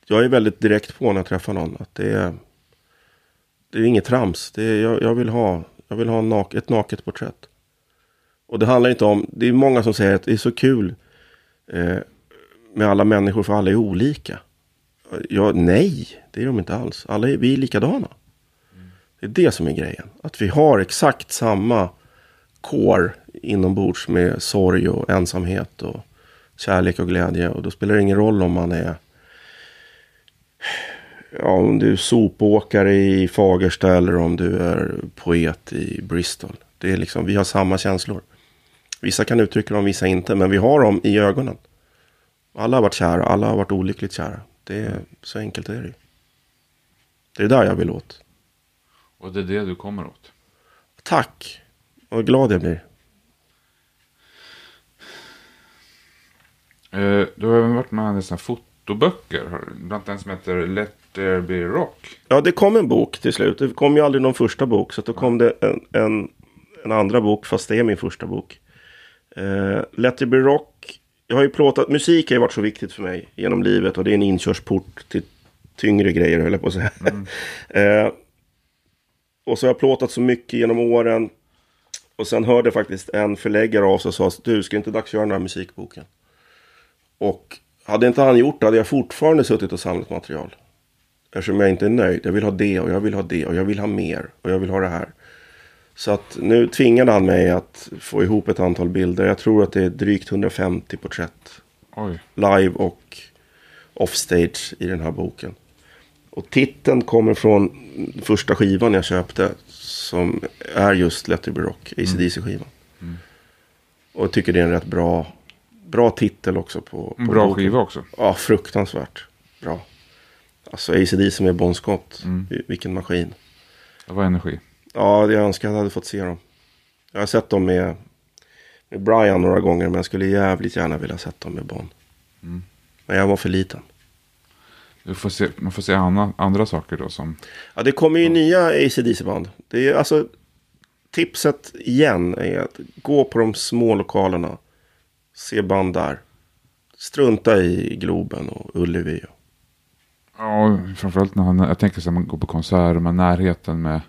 jag är väldigt direkt på när jag träffar någon. Att det är, det är inget trams. Det är, jag, jag vill ha, jag vill ha nak, ett naket porträtt. Och det handlar inte om, det är många som säger att det är så kul eh, med alla människor för alla är olika. Ja, nej, det är de inte alls. Alla är, vi är likadana. Det är det som är grejen. Att vi har exakt samma core inombords med sorg och ensamhet och kärlek och glädje. Och då spelar det ingen roll om man är ja, om du är sopåkare i Fagersta eller om du är poet i Bristol. Det är liksom, vi har samma känslor. Vissa kan uttrycka dem, vissa inte. Men vi har dem i ögonen. Alla har varit kära, alla har varit olyckligt kära. Det är, så enkelt är det ju. Det är där jag vill åt. Och det är det du kommer åt. Tack! Vad glad jag blir. Eh, du har även varit med i såna fotoböcker. Bland annat som heter Let There Be Rock. Ja, det kom en bok till slut. Det kom ju aldrig någon första bok. Så då kom det en, en, en andra bok, fast det är min första bok. Eh, Let it be rock. Jag har ju plåtat, musik har ju varit så viktigt för mig genom livet. Och det är en inkörsport till tyngre grejer, höll jag på att säga. eh, och så har jag plåtat så mycket genom åren. Och sen hörde faktiskt en förläggare av sig och sa, du ska inte dags göra den här musikboken? Och hade inte han gjort det hade jag fortfarande suttit och samlat material. Eftersom jag inte är nöjd. Jag vill ha det och jag vill ha det och jag vill ha mer och jag vill ha det här. Så att nu tvingade han mig att få ihop ett antal bilder. Jag tror att det är drygt 150 porträtt. Oj. Live och offstage i den här boken. Och titeln kommer från första skivan jag köpte. Som är just Let It Be Rock, ACDC-skivan. Och jag tycker det är en rätt bra, bra titel också på, på bra boken. skiva också. Ja, fruktansvärt bra. Alltså ACDC med Bon Scott. Mm. Vil- Vilken maskin. Det var energi. Ja, jag önskar att jag hade fått se dem. Jag har sett dem med, med Brian några gånger. Men jag skulle jävligt gärna vilja sett dem med Bon. Mm. Men jag var för liten. Får se, man får se andra, andra saker då som... Ja, det kommer ju nya ACDC-band. Det är alltså... Tipset igen är att gå på de små lokalerna. Se band där. Strunta i Globen och Ullevi. Ja, framförallt när han, jag tänker så här, man går på konsert och man har närheten med...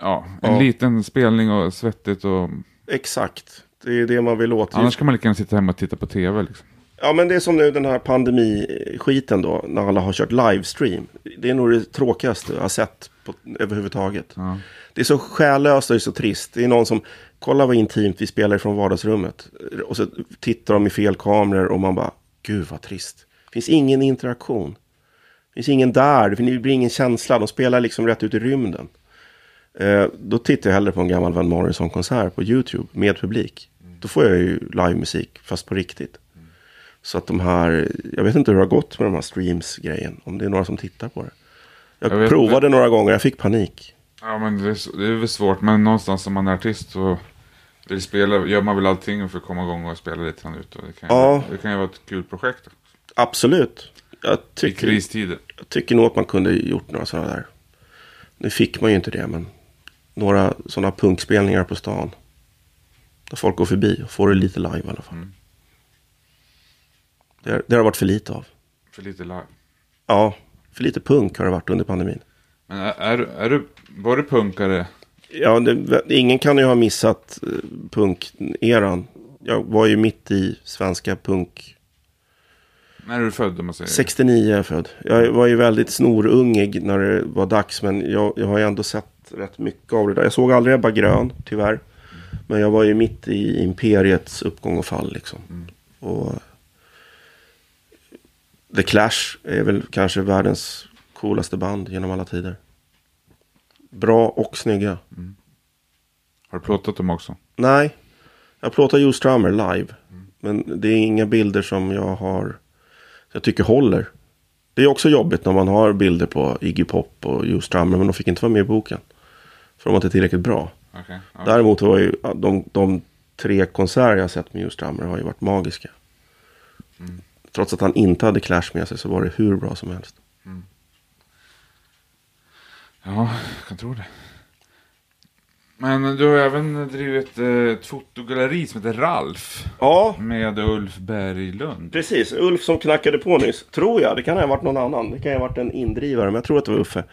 Ja, en Ja. liten spelning och svettigt och... Exakt. Det är det man vill åt. Annars kan man lika gärna sitta hemma och titta på tv liksom. Ja men det är som nu den här pandemiskiten då. När alla har kört livestream. Det är nog det tråkigaste jag har sett på, överhuvudtaget. Ja. Det är så själlöst och det är så trist. Det är någon som, kolla vad intimt vi spelar från vardagsrummet. Och så tittar de i fel kameror och man bara, gud vad trist. Det finns ingen interaktion. Det finns ingen där, det blir ingen känsla. De spelar liksom rätt ut i rymden. Eh, då tittar jag hellre på en gammal Van Morrison-konsert på YouTube med publik. Då får jag ju livemusik, fast på riktigt. Så att de här, jag vet inte hur det har gått med de här streams-grejen. Om det är några som tittar på det. Jag, Jag vet provade några gånger, jag fick panik. Ja, men det är, det är väl svårt. Men någonstans som man är artist så vill spela, gör man väl allting för att komma igång och spela lite grann ut. Och det, kan ju, Ja. det kan ju vara ett kul projekt. Absolut. Jag I tycker, kristider. jag tycker nog att man kunde gjort några sådana där. Nu fick man ju inte det, men några sådana punkspelningar på stan. Där folk går förbi och får det lite live i alla fall. Mm. Det, det har varit för lite av. För lite live. Ja, för lite punk har det varit under pandemin. Men är, är, är du, var du punkare? Ja, det, ingen kan ju ha missat eh, punkeran. Jag var ju mitt i svenska punk. När är du född om man säger? 69 är jag född. Jag var ju väldigt snorungig när det var dags. Men jag, jag har ju ändå sett rätt mycket av det där. Jag såg aldrig Ebba Grön, tyvärr. Men jag var ju mitt i imperiets uppgång och fall liksom. Och The Clash är väl kanske världens coolaste band genom alla tider. Bra och snygga. Har du plåtat dem också? Nej, jag plåtar Joe Strummer live. Men det är inga bilder som jag har, jag tycker håller. Det är också jobbigt när man har bilder på Iggy Pop och Joe Strummer, men de fick inte vara med i boken. För de var inte tillräckligt bra. Okej. Ja. Däremot var ju de, de tre konserter jag sett med Joe Strummer har ju varit magiska. Trots att han inte hade Clash med sig så var det hur bra som helst. ja, jag kan tro det. Men du har även drivit eh, ett fotogalleri som heter Ralf. Ja, Med Ulf Berglund. Precis, Ulf som knackade på nyss. Tror jag, det kan ha varit någon annan. Det kan ha varit en indrivare, men jag tror att det var Uffe.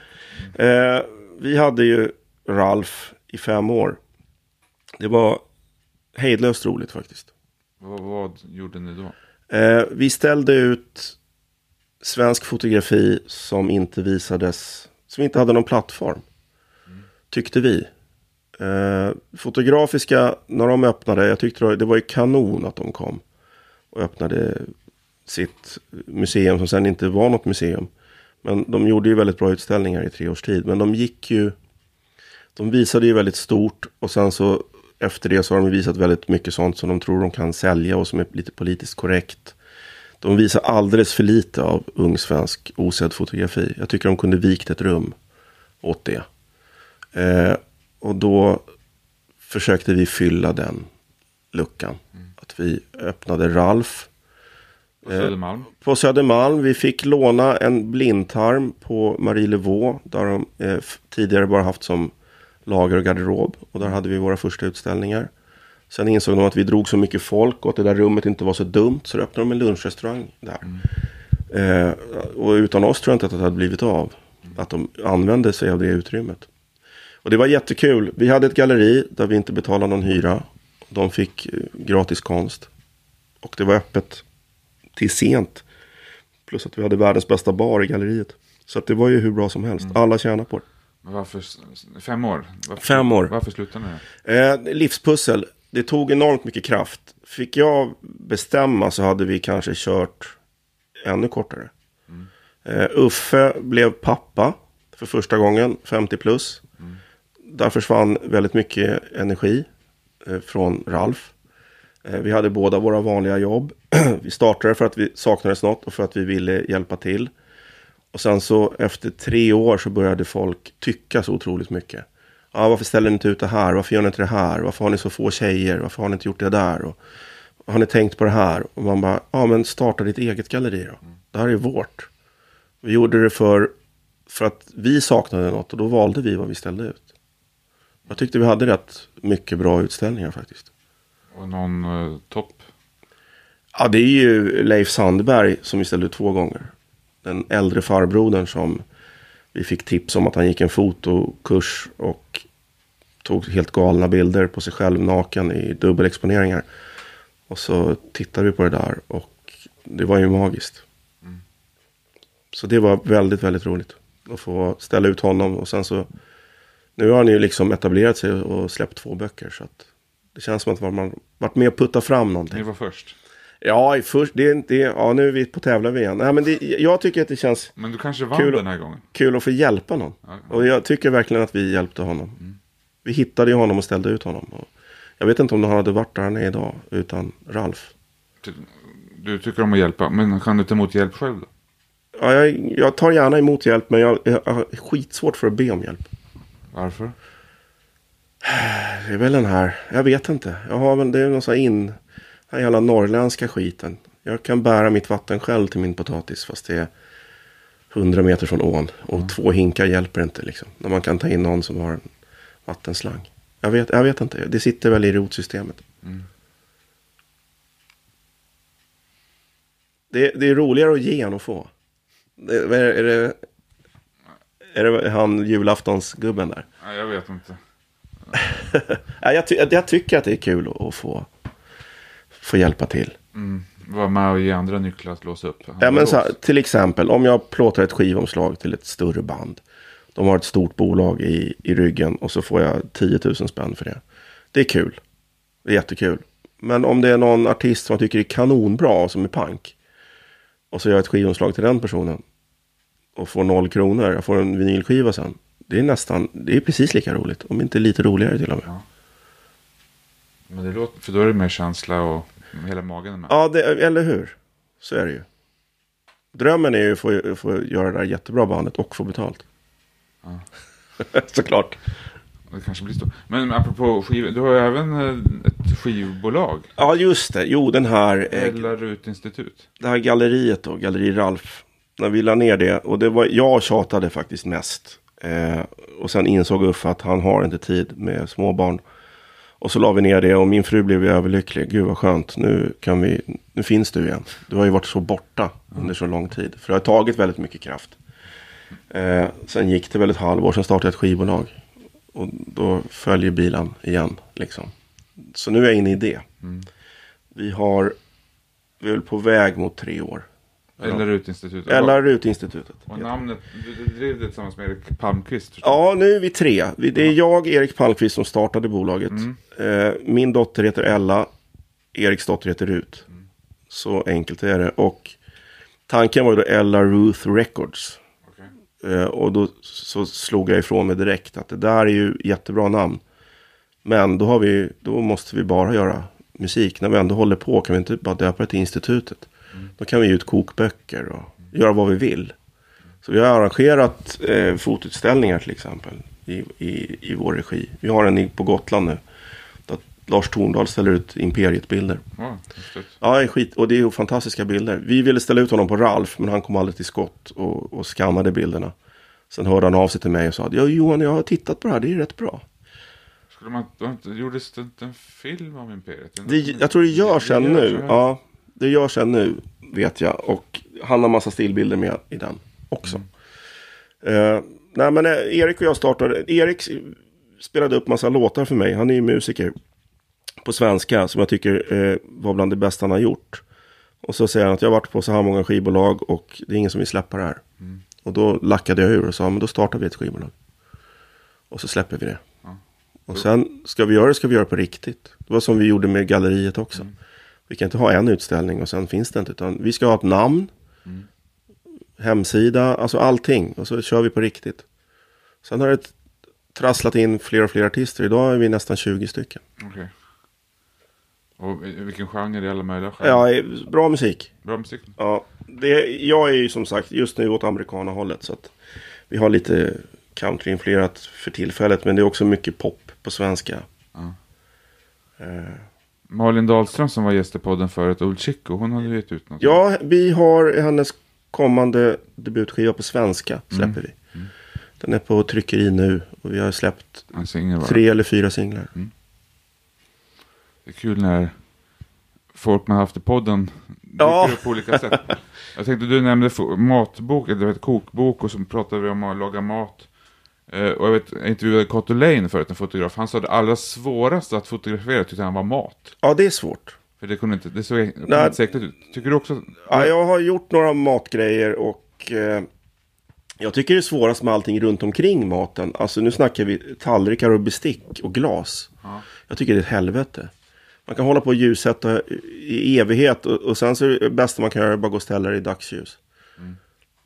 Eh, vi hade ju Ralf i fem år. Det var hejdlöst roligt faktiskt. Vad, vad gjorde ni då? Eh, vi ställde ut svensk fotografi som inte visades, som inte hade någon plattform. Tyckte vi. Eh, fotografiska, när de öppnade, jag tyckte det var- det var ju kanon att de kom. Och öppnade sitt museum som sen inte var något museum. Men de gjorde ju väldigt bra utställningar i tre års tid. Men de gick ju, de visade ju väldigt stort och sen så efter det så har de visat väldigt mycket sånt som de tror de kan sälja och som är lite politiskt korrekt. De visar alldeles för lite av ung svensk osedd fotografi. Jag tycker de kunde vikt ett rum åt det. Eh, och då försökte vi fylla den luckan. Att vi öppnade Ralf På Södermalm? på Södermalm. Vi fick låna en blindtarm på Marie Levaux. Där de eh, tidigare bara haft som lager och garderob. Och där hade vi våra första utställningar. Sen insåg de att vi drog så mycket folk och att det där rummet inte var så dumt. Så då öppnade de en lunchrestaurang där. Eh, och utan oss tror jag inte att det hade blivit av. Att de använde sig av det utrymmet. Och det var jättekul. Vi hade ett galleri där vi inte betalade någon hyra. De fick eh, gratis konst. Och det var öppet till sent. Plus att vi hade världens bästa bar i galleriet. Så det var ju hur bra som helst. Alla tjänar på det. Varför, fem år? Varför, Fem år. Varför slutade ni? Eh, livspussel. Det tog enormt mycket kraft. Fick jag bestämma så hade vi kanske kört ännu kortare. Eh, Uffe blev pappa för första gången, 50 plus. Där försvann väldigt mycket energi eh, från Ralf. Eh, vi hade båda våra vanliga jobb. vi startade för att vi saknades något och för att vi ville hjälpa till. Och sen så efter tre år så började folk tycka så otroligt mycket. Ja, varför ställer ni inte ut det här? Varför gör ni inte det här? Varför har ni så få tjejer? Varför har ni inte gjort det där? Och, har ni tänkt på det här? Och man bara, ja men starta ditt eget galleri då. Det här är vårt. Vi gjorde det för, för att vi saknade något och då valde vi vad vi ställde ut. Jag tyckte vi hade rätt mycket bra utställningar faktiskt. Och någon eh, topp? Ja, det är ju Leif Sandberg som vi ställde ut två gånger. Den äldre farbrodern som vi fick tips om att han gick en fotokurs och tog helt galna bilder på sig själv naken i dubbelexponeringar. Och så tittade vi på det där och det var ju magiskt. Så det var väldigt, väldigt roligt att få ställa ut honom och sen så nu har han ju liksom etablerat sig och släppt två böcker så att det känns som att man varit med och puttat fram någonting. Ni var först? Ja, i först, det, det, ja, nu är vi på tävlar vi igen. Nej, men det, jag tycker att det känns Men du kanske vann Kul. den här gången? kul att få hjälpa någon. Ja. Och jag tycker verkligen att vi hjälpte honom. Vi hittade ju honom och ställde ut honom. Och jag vet inte om han hade varit där han är idag utan Ralf. Du tycker om att hjälpa, men kan du ta emot hjälp själv då? Ja, jag, jag tar gärna emot hjälp men jag, jag har skitsvårt för att be om hjälp. Varför? Det är väl den här, jag vet inte. Jag har väl, det är någon sån här in, den här jävla norrländska skiten. Jag kan bära mitt vatten själv till min potatis fast det är 100 meter från ån. Och två hinkar hjälper inte liksom. När man kan ta in någon som har en vattenslang. Jag vet, jag vet inte, det sitter väl i rotsystemet. Mm. Det, det är roligare att ge än att få. Det, är, är, det, är det han julaftonsgubben där? Nej, jag vet inte. Ja, jag, ty, jag tycker att det är kul att, att få, få hjälpa till. Mm. Var med och ge andra nycklar att låsa upp. Ja, men så till exempel om jag plåtar ett skivomslag till ett större band. De har ett stort bolag i, i ryggen och så får jag 10 000 spänn för det. Det är kul. Det är jättekul. Men om det är någon artist som jag tycker är kanonbra som är punk. Och så gör jag ett skivomslag till den personen. Och får noll kronor. Jag får en vinylskiva sen. Det är nästan, det är precis lika roligt. Om inte lite roligare till och med. Men det låter, för då är det mer känsla och hela magen med. Ja, det, eller hur? Så är det ju. Drömmen är ju att få, få göra det där jättebra bandet och få betalt. Ja. Såklart. Det kanske blir stort. Men apropå skivor, du har ju även eh, ett skivbolag. Ja, just det. Jo, den här, eh, Ella Rut Institut. det här galleriet då, Galleri Ralf. När vi la ner det, och det var, jag tjatade faktiskt mest. Eh, och sen insåg Uffe att han har inte tid med småbarn. Och så la vi ner det och min fru blev ju överlycklig. Gud vad skönt, nu, kan vi, nu finns du igen. Du har ju varit så borta under så lång tid. För det har tagit väldigt mycket kraft. Eh, sen gick det väl ett halvår, sen startade jag ett skivbolag. Och då följer bilen igen. Liksom. Så nu är jag inne i det. Mm. Vi har, vi är väl på väg mot tre år. Ella Rut Institut. Eller Rutinstitutet. Och namnet, du, drev det tillsammans med Erik Palmqvist. Ja, nu är vi tre. Det är jag, Erik Palmqvist, som startade bolaget. Mm. Eh, Min dotter heter Ella. Eriks dotter heter Rut. Så enkelt är det. Och tanken var ju då Ella Ruth Records. Okej. Eh, Och då så slog jag ifrån mig direkt att det där är ju jättebra namn. Men då, har vi, då måste vi bara göra musik. När vi ändå håller på kan vi inte bara döpa det till institutet. Då kan vi ge ut kokböcker och göra vad vi vill. Så vi har arrangerat eh, fotutställningar till exempel i, i, i vår regi. Vi har en på Gotland nu. Där Lars Torndal ställer ut Imperiet-bilder. Ja. Ja, skit. Och det är ju fantastiska bilder. Vi ville ställa ut honom på Ralf, men han kom aldrig till skott och, och skannade bilderna. Sen hörde han av sig till mig och sa, ja Johan, jag har tittat på det här, det är rätt bra. Skulle man, gjordes det inte en film om Imperiet? Det, jag tror det görs görs nu. Ja, det görs sen nu, vet jag. Och han har massa stillbilder med i den också. Eh, nej, men eh, Erik och jag startade. Erik spelade upp massa låtar för mig. Han är ju musiker på svenska som jag tycker eh, var bland det bästa han har gjort. Och så säger han att jag har varit på så här många skivbolag och det är ingen som vill släppa det här. Och då lackade jag ur och sa, men då startar vi ett skivbolag. Och så släpper vi det. Ja. Och sen ska vi göra det ska vi göra på riktigt. Det var som vi gjorde med galleriet också. Vi kan inte ha en utställning och sen finns det inte. Utan vi ska ha ett namn, hemsida, alltså allting. Och så kör vi på riktigt. Sen har det trasslat in fler och fler artister. Idag är vi nästan 20 stycken. Okej. Och vilken genre i alla möjliga genrer? Ja, bra musik. Bra musik? Ja, det, jag är ju som sagt just nu åt amerikanahållet. Så att vi har lite countryinfluerat för tillfället. Men det är också mycket pop på svenska. Ja. Eh, Malin Dahlström som var gäst i podden förut, Old Chico, hon hade gett ut något. Ja, vi har hennes kommande debutskiva på svenska. Släpper vi. Den är på tryckeri nu. Och vi har släppt tre eller fyra singlar. Det är kul när folk man haft i podden dyker Ja. upp på olika sätt. Jag tänkte du nämnde matbok, eller vet, kokbok och så pratade vi om att laga mat. Eh, och jag, vet, jag intervjuade Lane förut, en fotograf. Han sa att det allra svåraste att fotografera tyckte han var mat. Ja, det är svårt. För det kunde inte, det såg det kunde inte säkert ut. Tycker du också? Ja, jag har gjort några matgrejer och eh, jag tycker det är svårast med allting runt omkring maten. Alltså nu snackar vi tallrikar och bestick och glas. Ja. Jag tycker det är ett helvete. Man kan hålla på och ljussätta i evighet och, och sen så är det bästa man kan göra bara gå och ställa det i dagsljus.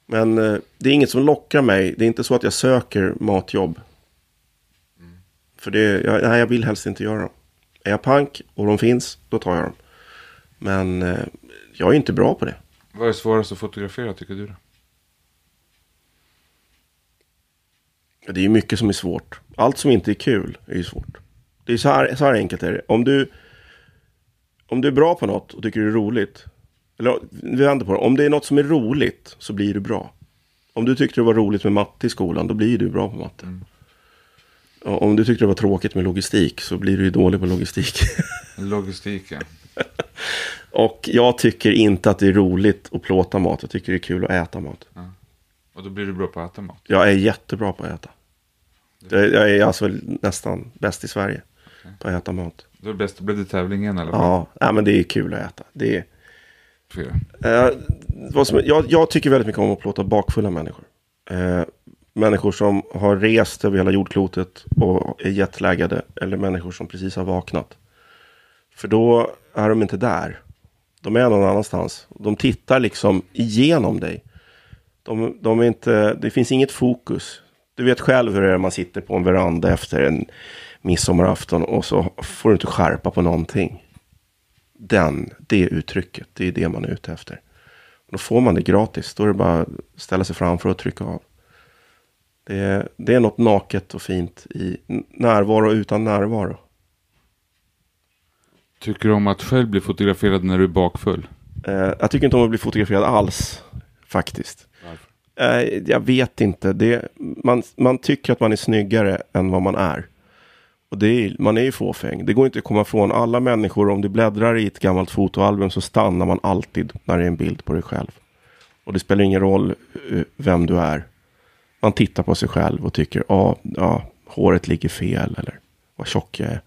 Men eh, det är inget som lockar mig. Det är inte så att jag söker matjobb. För det, jag, nej, jag vill helst inte göra dem. Är jag pank och de finns, då tar jag dem. Men eh, jag är inte bra på det. Vad är svårast att fotografera tycker du? då? Det är ju mycket som är svårt. Allt som inte är kul är ju svårt. Det är så här, så här enkelt är det. Om du, om du är bra på något och tycker det är roligt. Eller vi vänder på det. Om det är något som är roligt så blir du bra. Om du tyckte det var roligt med matte i skolan, då blir du bra på matte. Och om du tyckte det var tråkigt med logistik så blir du ju dålig på logistik. Logistiken. och jag tycker inte att det är roligt att plåta mat. Jag tycker det är kul att äta mat. Och då blir du bra på att äta mat. Jag är jättebra på att äta. Jag är alltså nästan bäst i Sverige på att äta mat. Då är det blev tävlingen fall. Ja, nej, men det är kul att äta. Det är eh, vad som, jag, jag tycker väldigt mycket om att plåta bakfulla människor. Eh, människor som har rest över hela jordklotet och är jetlaggade. Eller människor som precis har vaknat. För då är de inte där. De är någon annanstans. De tittar liksom igenom dig. De, de är inte, det finns inget fokus. Du vet själv hur det är när man sitter på en veranda efter en midsommarafton och så får du inte skärpa på någonting. Den, det uttrycket, det är det man är ute efter. Då får man det gratis. Då är det bara att ställa sig framför och trycka av. Det är, det är något naket och fint i närvaro utan närvaro. Tycker du om att själv bli fotograferad när du är bakfull? Eh, jag tycker inte om att bli fotograferad alls, faktiskt. Eh, jag vet inte. Det, man, man tycker att man är snyggare än vad man är. Och det är, man är ju fåfäng. Det går inte att komma ifrån. Alla människor, om du bläddrar i ett gammalt fotoalbum så stannar man alltid när det är en bild på dig själv. Och det spelar ingen roll eh, vem du är. Man tittar på sig själv och tycker, ja, ja håret ligger fel eller vad tjock jag är.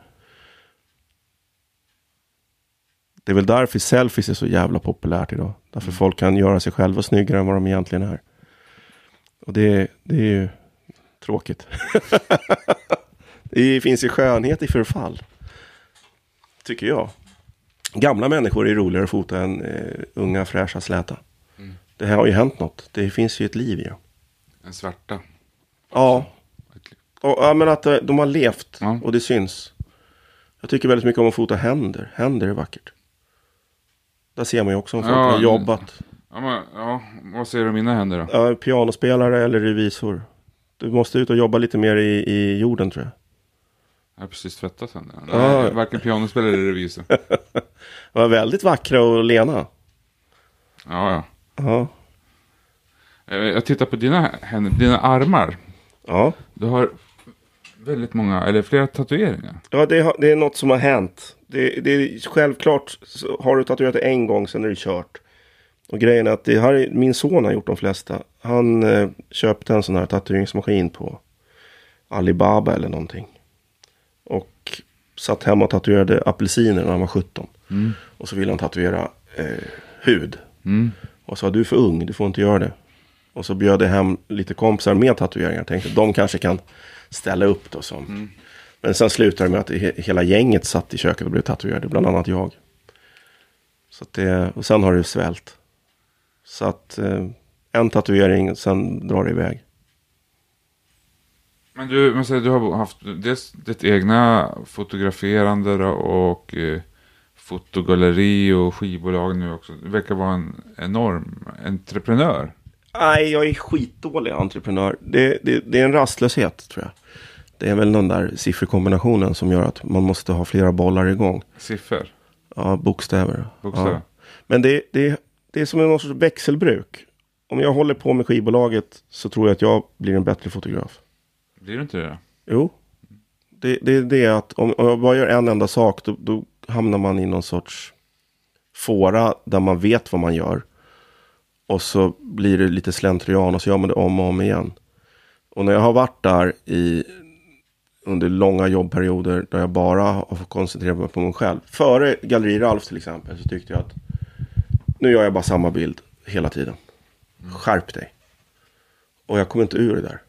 Det är väl därför selfies är så jävla populärt idag. Därför folk kan göra sig själva snyggare än vad de egentligen är. Och det, det är ju tråkigt. det finns ju skönhet i förfall. Tycker jag. Gamla människor är roligare att fota än eh, unga fräscha släta. Det här har ju hänt något. Det finns ju ett liv i dem. En svarta. Ja. Och, ja, men att eh, de har levt Ja. och det syns. Jag tycker väldigt mycket om att fota händer. Händer är vackert. Där ser man ju också om folk Ja, har jobbat. Ja, men, ja, vad säger du om mina händer då? Ja, pianospelare eller revisor. Du måste ut och jobba lite mer i, i jorden tror jag. Jag har precis tvättat händerna. Nej, varken pianospelare eller revisor. De var väldigt vackra och lena. Ja, ja. Ja. Eh, Jag tittar på dina händer, dina armar. Ja, Du har väldigt många, eller flera tatueringar. ja det, har, det är något som har hänt. Det, det är självklart har du tatuerat det en gång sen är det kört. Och grejen är att det här, är- min son har gjort de flesta. Han eh, köpte en sån här tatueringsmaskin på Alibaba eller någonting. Satt hemma och tatuerade apelsiner när han var 17. Och så ville han tatuera eh, hud. Mm. Och sa du är för ung, du får inte göra det. Och så bjöd jag hem lite kompisar med tatueringar. Tänkte de kanske kan ställa upp då som. Men sen slutade det med att he- hela gänget satt i köket och blev tatuerade. Bland annat jag. Så det, och sen har det svällt. Så att eh, en tatuering, sen drar det iväg. Men du, men säg, du har haft dels ditt egna fotograferande och eh, fotogalleri och skivbolag nu också. Du verkar vara en enorm entreprenör. Nej, jag är skitdålig entreprenör. Det, det, det är en rastlöshet tror jag. Det är väl den där sifferkombinationen som gör att man måste ha flera bollar igång. Siffror. Ja, bokstäver. Bokstäver. Ja. Men det, det, det är som någon sorts växelbruk. Om jag håller på med skivbolaget så tror jag att jag blir en bättre fotograf. Blir du inte det? Jo. Det, det, det är att om, om jag bara gör en enda sak då, då hamnar man i någon sorts fåra där man vet vad man gör. Och så blir det lite slentrian och så gör man det om och om igen. Och när jag har varit där i under långa jobbperioder där jag bara har fått koncentrera mig på mig själv. Före Galleri Ralf till exempel så tyckte jag att nu gör jag bara samma bild hela tiden. Skärp dig. Och jag kommer inte ur det där.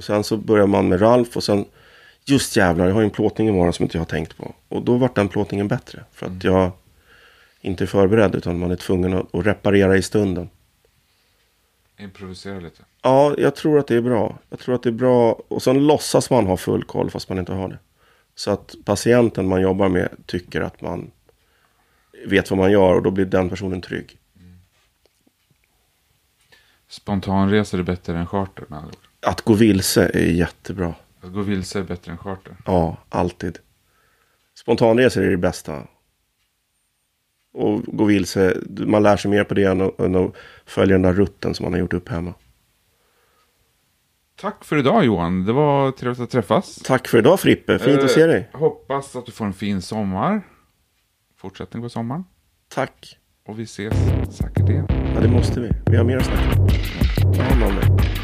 Och sen så börjar man med Ralf och sen just jävlar, jag har en plåtning imorgon som inte jag har tänkt på. Och då vart den plåtningen bättre. För att jag inte är förberedd utan man är tvungen att, att reparera i stunden. Improvisera lite. Ja, jag tror att det är bra. Jag tror att det är bra. Och sen låtsas man ha full koll fast man inte har det. Så att patienten man jobbar med tycker att man vet vad man gör och då blir den personen trygg. Spontanresor är bättre än charter med andra ord. Att gå vilse är jättebra. Att gå vilse är bättre än charter. Ja, alltid. Spontanresor är det bästa. Och gå vilse, man lär sig mer på det än att, än att följa den där rutten som man har gjort upp hemma. Tack för idag Johan. Det var trevligt att träffas. Tack för idag Frippe, fint att se dig. Eh, Hoppas att du får en fin sommar. Fortsättning på sommaren. Tack. Och vi ses säkert igen. Ja, det måste vi. Vi har mer att snacka om. Ta hand om dig.